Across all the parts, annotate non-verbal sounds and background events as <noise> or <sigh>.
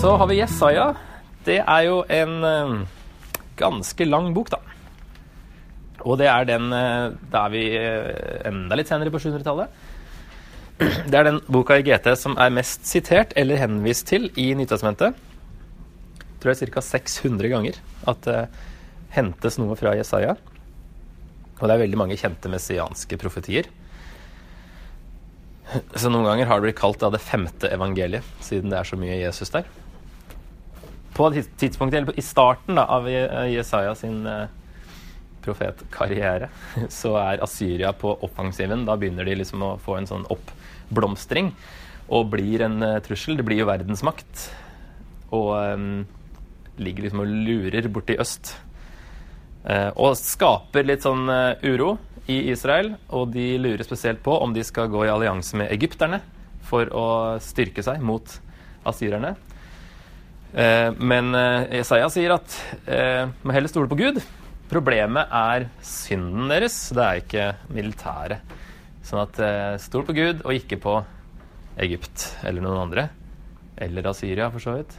Så har vi Jesaja. Det er jo en eh, ganske lang bok, da. Og det er den eh, Da er vi eh, enda litt senere på 700-tallet. Det er den boka i GT som er mest sitert eller henvist til i Nytestamentet. Jeg tror er ca. 600 ganger at det hentes noe fra Jesaja. Og det er veldig mange kjente messianske profetier. Så noen ganger har det blitt kalt da, det femte evangeliet, siden det er så mye Jesus der. På et tidspunkt, eller i starten da, av Jesaja sin eh, profetkarriere, <laughs> så er Asyria på offensiven. Da begynner de liksom å få en sånn oppblomstring og blir en eh, trussel. Det blir jo verdensmakt. Og um, ligger liksom og lurer borti øst. Uh, og skaper litt sånn uh, uro i Israel, og de lurer spesielt på om de skal gå i allianse med egypterne for å styrke seg mot asyrerne. Eh, men Jesaja sier at må heller stole på Gud. Problemet er synden deres, det er ikke militæret. Sånn at stol på Gud, og ikke på Egypt eller noen andre. Eller Asyria, for så vidt.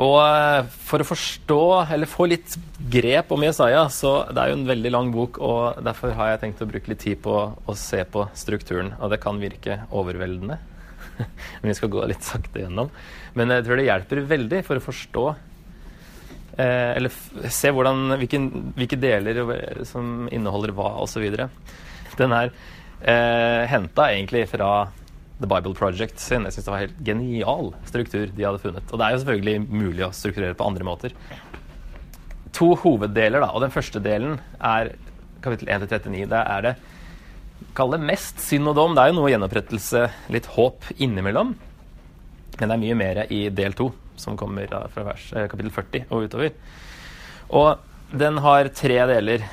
Og eh, for å forstå, eller få litt grep om Jesaja, så det er jo en veldig lang bok, og derfor har jeg tenkt å bruke litt tid på å se på strukturen. Og det kan virke overveldende, <laughs> men vi skal gå litt sakte gjennom. Men jeg tror det hjelper veldig for å forstå eh, Eller se hvordan, hvilke, hvilke, deler som inneholder hva, osv. Den er eh, henta egentlig fra The Bible Project sin. Jeg syns det var helt genial struktur de hadde funnet. Og det er jo selvfølgelig mulig å strukturere på andre måter. To hoveddeler, da. Og den første delen er kapittel 1-39. Der er det Kall det mest synd og dom. Det er jo noe gjenopprettelse, litt håp innimellom. Men det er mye mer i del to, som kommer fra vers, eh, kapittel 40 og utover. Og den har tre deler.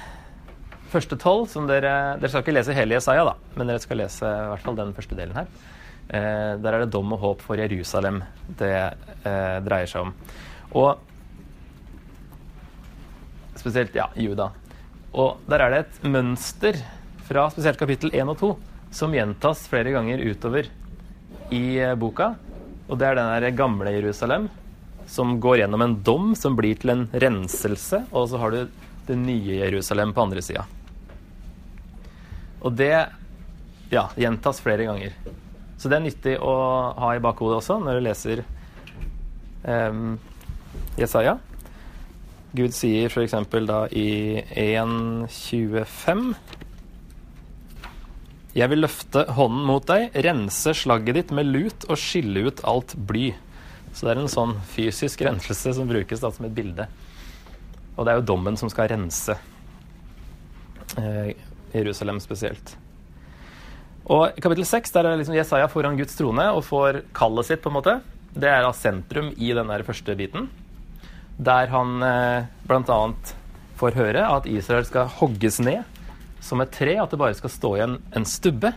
Første tolv, som dere Dere skal ikke lese hele Jesaja, da, men dere skal lese i hvert fall den første delen her. Eh, der er det dom og håp for Jerusalem det eh, dreier seg om. Og spesielt ja, Juda. Og der er det et mønster fra spesielt kapittel 1 og 2 som gjentas flere ganger utover i eh, boka. Og det er den der gamle Jerusalem som går gjennom en dom som blir til en renselse, og så har du det nye Jerusalem på andre sida. Og det ja, gjentas flere ganger. Så det er nyttig å ha i bakhodet også når du leser um, Jesaja. Gud sier f.eks. da i 1.25 Jeg vil løfte hånden mot deg, rense slagget ditt med lut og skille ut alt bly. Så det er en sånn fysisk renselse som brukes da som et bilde. Og det er jo dommen som skal rense eh, Jerusalem spesielt. Og I kapittel 6 der er liksom Jesaja foran Guds trone og får kallet sitt. på en måte. Det er da sentrum i den der første biten. Der han eh, bl.a. får høre at Israel skal hogges ned som et tre. At det bare skal stå igjen en stubbe.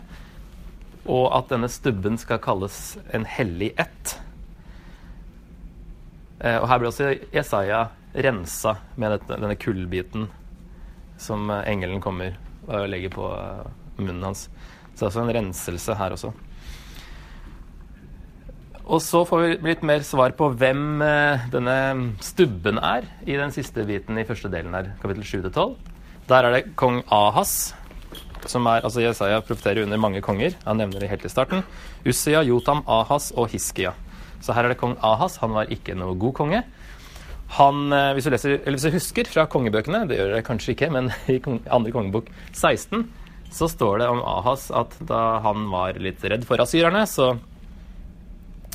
Og at denne stubben skal kalles en hellig ett. Eh, og her blir også Jesaja rensa med denne kullbiten som eh, engelen kommer og legger på eh, munnen hans. Så det er også en renselse her også. Og så får vi litt mer svar på hvem denne stubben er i den siste biten i første delen her, kapittel 7-12. Der er det kong Ahas, som er altså Jesaja profeterer under mange konger. Han nevner det helt i starten. Ussia, Jotam, Ahas og Hiskia. Så her er det kong Ahas. Han var ikke noe god konge. Han, eh, hvis du, leser, hvis du husker fra kongebøkene, det gjør jeg kanskje ikke, men <laughs> i andre kongebok 16 så står det om Ahas at da han var litt redd for asyrerne, så,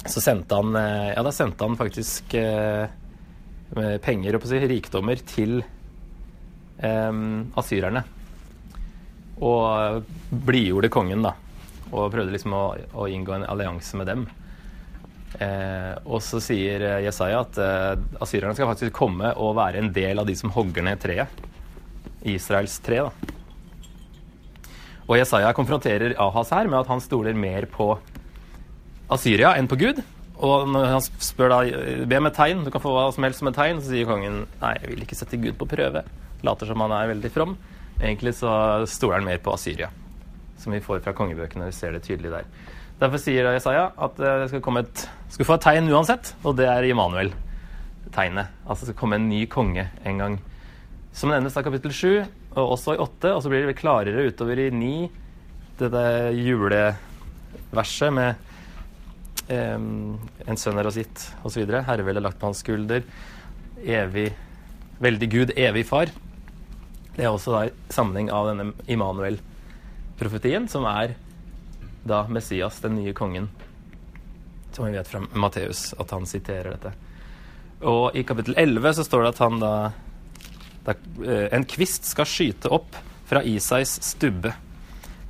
så sendte han eh, Ja, da sendte han faktisk eh, penger og si, rikdommer til asyrerne. Og blidgjorde kongen, da. Og prøvde liksom å, å inngå en allianse med dem. Eh, og så sier Jesaja at eh, asyrerne skal faktisk komme og være en del av de som hogger ned treet. Israels tre, da. Og Jesaja konfronterer Ahas her med at han stoler mer på Asyria enn på Gud. Og når han spør da be om et tegn, du kan få hva som helst som et tegn, så sier kongen nei, jeg vil ikke sette Gud på prøve. Later som han er veldig from. Egentlig så stoler han mer på Asyria, som vi får fra kongebøkene. Vi ser det tydelig der. Derfor sier Jesaja at det skal komme et skal få et tegn uansett, og det er Immanuel-tegnet. Altså det skal komme en ny konge en gang. Som nevnes av kapittel 7, og også i 8, og så blir det klarere utover i 9, dette juleverset med um, en sønn er oss gitt, osv. Herreveldet lagt på hans skulder. Evig Veldig Gud, evig far. Det er også da sammenheng av denne Immanuel-profetien, som er da Messias, den nye kongen. Som vi vet fra Matteus, at han siterer dette. Og i kapittel 11 så står det at han da, da En kvist skal skyte opp fra Isais stubbe.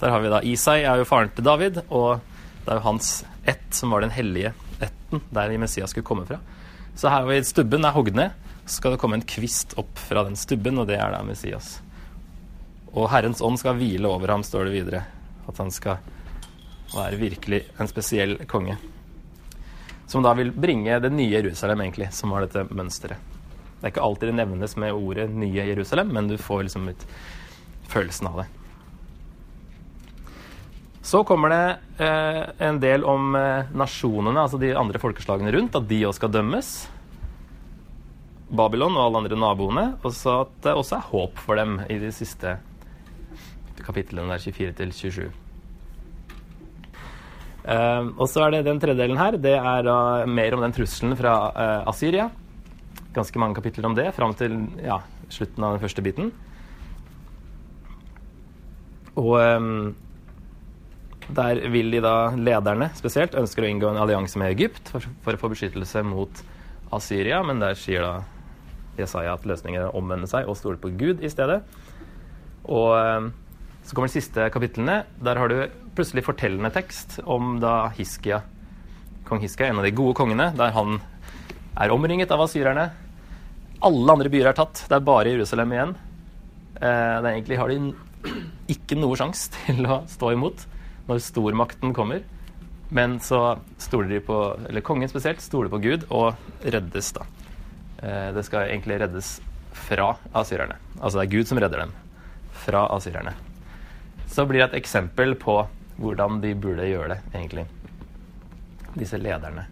Der har vi da Isai er jo faren til David, og det er jo hans ett som var den hellige ætten der Messias skulle komme fra. Så her har vi stubben er hogd ned. Skal det komme en kvist opp fra den stubben, og det er da Messias. Og Herrens ånd skal hvile over ham, står det videre. At han skal være virkelig en spesiell konge. Som da vil bringe det nye Jerusalem, egentlig, som har dette mønsteret. Det er ikke alltid det nevnes med ordet 'nye Jerusalem', men du får liksom litt følelsen av det. Så kommer det eh, en del om eh, nasjonene, altså de andre folkeslagene rundt, at de òg skal dømmes. Babylon og alle andre naboene. Og så at det også er håp for dem i de siste kapitlene der 24 til 27. Uh, og så er det den tredjedelen her. Det er uh, mer om den trusselen fra uh, Asyria. Ganske mange kapitler om det fram til ja, slutten av den første biten. Og um, der vil de da, lederne spesielt, ønsker å inngå en allianse med Egypt for, for å få beskyttelse mot Asyria, men der sier da Jesaja at løsningen er å omvende seg og stole på Gud i stedet. Og eh, så kommer de siste kapitlene. Der har du plutselig fortellende tekst om da Hiskia, kong Hiskia, en av de gode kongene, der han er omringet av asyrerne. Alle andre byer er tatt. Det er bare Jerusalem igjen. Eh, det egentlig har de <clears throat> ikke noe sjanse <laughs> til å stå imot når stormakten kommer. Men så stoler de på, eller kongen spesielt, stoler på Gud og reddes, da. Eh, det skal egentlig reddes fra asyrerne. Altså det er Gud som redder dem fra asyrerne. Så blir det et eksempel på hvordan de burde gjøre det, egentlig. Disse lederne.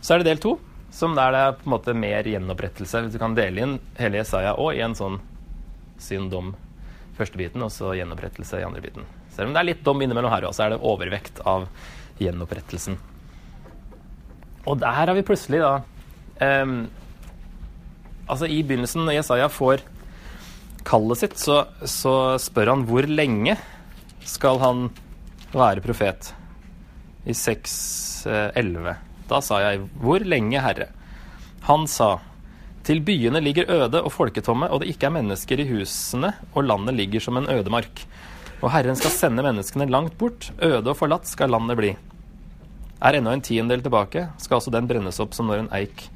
Så er det del to, som der det er på en måte mer gjenopprettelse. Hvis du kan dele inn hele Jesaja òg i en sånn synd om første biten, og så gjenopprettelse i andre biten. Selv om det er litt dom innimellom her òg, så er det overvekt av gjenopprettelsen. Og der har vi plutselig da um, Altså I begynnelsen, når Jesaja får kallet sitt, så, så, spør han hvor lenge skal han være profet? I 6.11. Eh, da sa jeg, hvor lenge, Herre? Han sa, til byene ligger øde og folketomme, og det ikke er mennesker i husene, og landet ligger som en ødemark. Og Herren skal sende menneskene langt bort, øde og forlatt skal landet bli. Er ennå en tiendedel tilbake, skal altså den brennes opp som når en eik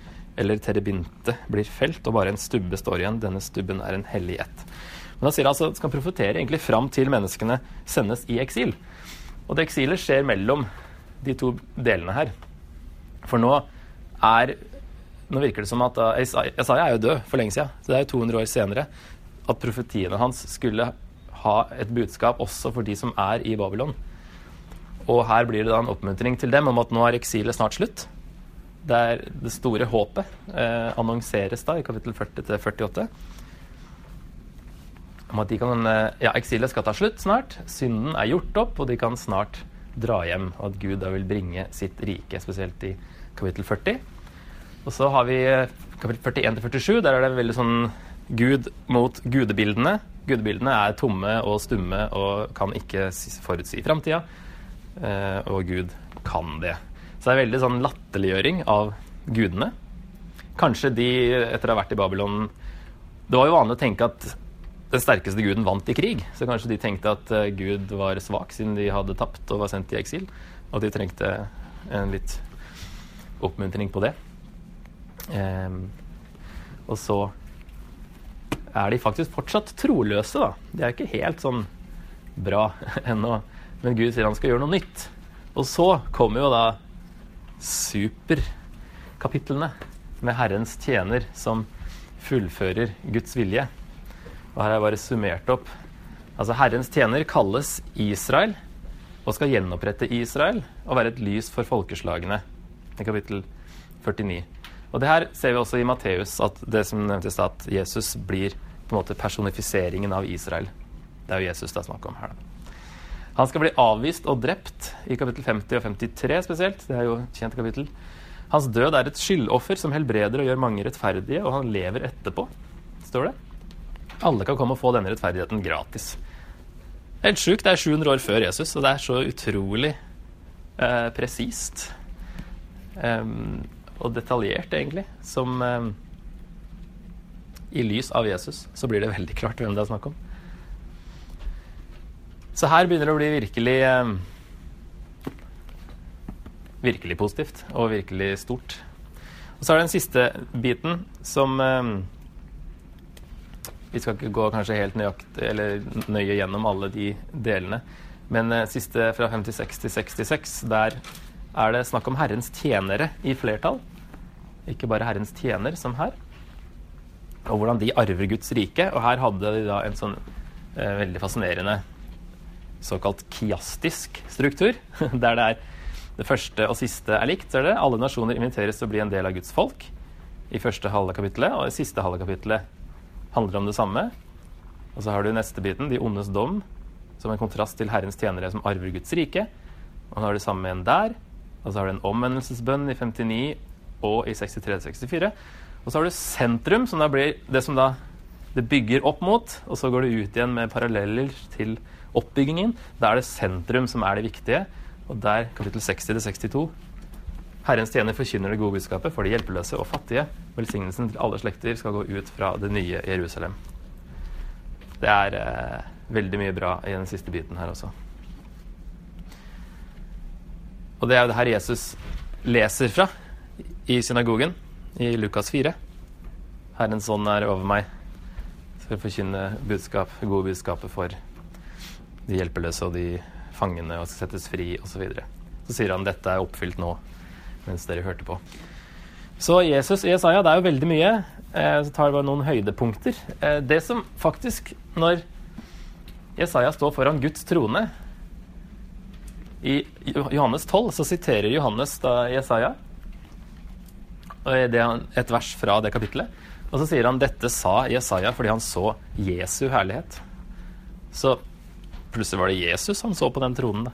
eller terebinte blir felt, og bare en stubbe står igjen. Denne stubben er en hellig ett. Men han sier altså skal profetere egentlig fram til menneskene sendes i eksil. Og det eksilet skjer mellom de to delene her. For nå er Nå virker det som at Isaiah er jo død for lenge siden. Så det er jo 200 år senere at profetiene hans skulle ha et budskap også for de som er i Babylon. Og her blir det da en oppmuntring til dem om at nå er eksilet snart slutt. Det er det store håpet eh, annonseres da i kapittel 40 til 48. Om at de kan, eh, ja, eksilet skal ta slutt snart. Synden er gjort opp, og de kan snart dra hjem. Og at Gud da vil bringe sitt rike, spesielt i kapittel 40. Og så har vi eh, kapittel 41 til 47. Der er det veldig sånn Gud mot gudebildene. Gudebildene er tomme og stumme og kan ikke forutsi framtida. Eh, og Gud kan det. Så det er veldig sånn latterliggjøring av gudene. Kanskje de, etter å ha vært i Babylon Det var jo vanlig å tenke at den sterkeste guden vant i krig. Så kanskje de tenkte at eh, Gud var svak siden de hadde tapt og var sendt i eksil. Og at de trengte en litt oppmuntring på det. Um, og så er de faktisk fortsatt troløse, da. De er ikke helt sånn bra <laughs> ennå. Men Gud sier han skal gjøre noe nytt. Og så kommer jo da superkapitlene med Herrens tjener som fullfører Guds vilje. Og her har jeg bare summert opp Altså Herrens tjener kalles Israel og skal gjenopprette Israel og være et lys for folkeslagene. I kapittel 49. Og det her ser vi også i Matteus, at det som nevntes da, at Jesus blir på en måte personifiseringen av Israel. Det er jo Jesus det er snakk om her. da. Han skal bli avvist og drept i kapittel 50 og 53 spesielt. Det er jo et kjent kapittel. Hans død er et skyldoffer som helbreder og gjør mange rettferdige, og han lever etterpå, står det. Alle kan komme og få denne rettferdigheten gratis. Helt sjukt. Det er 700 år før Jesus, og det er så utrolig eh, presist. Um, og detaljert, egentlig, som um, I lys av Jesus så blir det veldig klart hvem det er snakk om. Så her begynner det å bli virkelig um, Virkelig positivt og virkelig stort. Og så er det den siste biten som Vi skal ikke gå kanskje helt nøyakt, eller nøye gjennom alle de delene. Men uh, siste fra 56 til 66, der er det snakk om Herrens tjenere i flertall. Ikke bare Herrens tjener, som her. Og hvordan de arver Guds rike. Og her hadde de da en sånn eh, veldig fascinerende såkalt kiastisk struktur, <laughs> der det er det første og siste er likt. Er det. Alle nasjoner inviteres til å bli en del av Guds folk i første halve kapittelet, og i siste halve kapittelet handler om det samme. Og så har du neste biten, de ondes dom, som en kontrast til Herrens tjenere som arver Guds rike. Og så har du samme igjen der. Og så har du en omvendelsesbønn i 59 og i 63-64. Og så har du sentrum, som da blir det som da det bygger opp mot. Og så går det ut igjen med paralleller til oppbyggingen. Da er det sentrum som er det viktige. Og der, kapittel 60-62 Herrens tjener forkynner det gode budskapet for de hjelpeløse og fattige. Velsignelsen til alle slekter skal gå ut fra det nye Jerusalem. Det er eh, veldig mye bra i den siste biten her også. Og det er jo det her Jesus leser fra i synagogen i Lukas 4. Herrens ånd er over meg for å forkynne budskap, gode budskapet for de hjelpeløse og de fangene og skal settes fri osv. Så, videre. så sier han dette er oppfylt nå, mens dere hørte på. Så Jesus i Jesaja, det er jo veldig mye. Eh, så tar vi bare noen høydepunkter. Eh, det som faktisk, når Jesaja står foran Guds trone i Johannes 12 så siterer Johannes da Jesaja et vers fra det kapitlet. Og så sier han dette sa Jesaja fordi han så Jesu herlighet. Så plutselig var det Jesus han så på den tronen.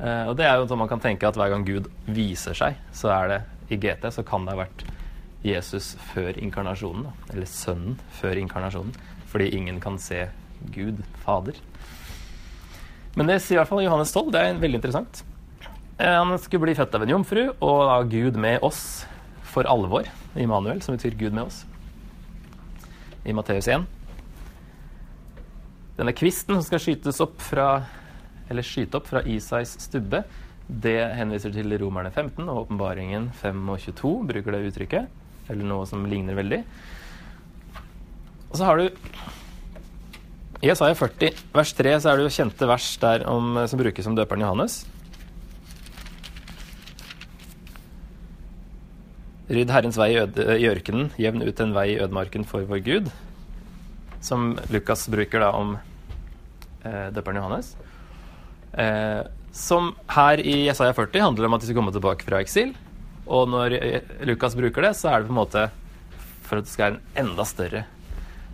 Eh, og det er jo sånn man kan tenke at hver gang Gud viser seg, så er det i GT så kan det ha vært Jesus før inkarnasjonen. Da. Eller Sønnen før inkarnasjonen. Fordi ingen kan se Gud Fader. Men det sier i hvert fall Johannes 12. Det er veldig interessant. Eh, han skulle bli født av en jomfru, og da Gud med oss for alvor. Immanuel, som betyr Gud med oss. I Matteus 1. Denne kvisten som skal skytes opp fra eller skyte opp fra Isais stubbe, det henviser til Romerne 15 og Åpenbaringen 5 og 22 bruker det uttrykket. Eller noe som ligner veldig. Og så har du i Jesaja 40, vers 3, så er det jo kjente vers der om, som brukes om døperen Johannes. Rydd Herrens vei i ørkenen, jevn ut en vei i ødemarken for vår Gud. Som Lukas bruker da om døperen Johannes. Eh, som her i Jesaja 40 handler om at de skal komme tilbake fra eksil. Og når eh, Lukas bruker det, så er det på en måte for at det skal være en enda større,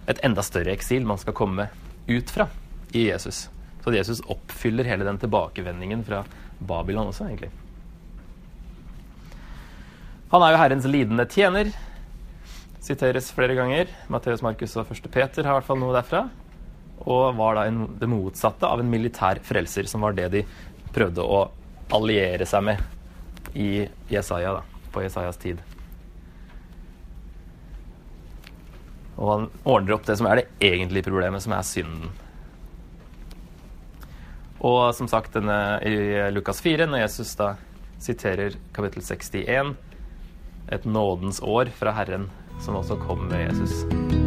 et enda større eksil man skal komme ut fra i Jesus. Så Jesus oppfyller hele den tilbakevendingen fra Babylon også, egentlig. Han er jo Herrens lidende tjener. Siteres flere ganger. Matteus, Markus og 1. Peter har i hvert fall noe derfra. Og var da en, det motsatte av en militær frelser, som var det de prøvde å alliere seg med i Jesaja, da, på Jesajas tid. Og han ordner opp det som er det egentlige problemet, som er synden. Og som sagt denne, i Lukas 4, når Jesus da siterer kapittel 61, et nådens år fra Herren, som også kom med Jesus.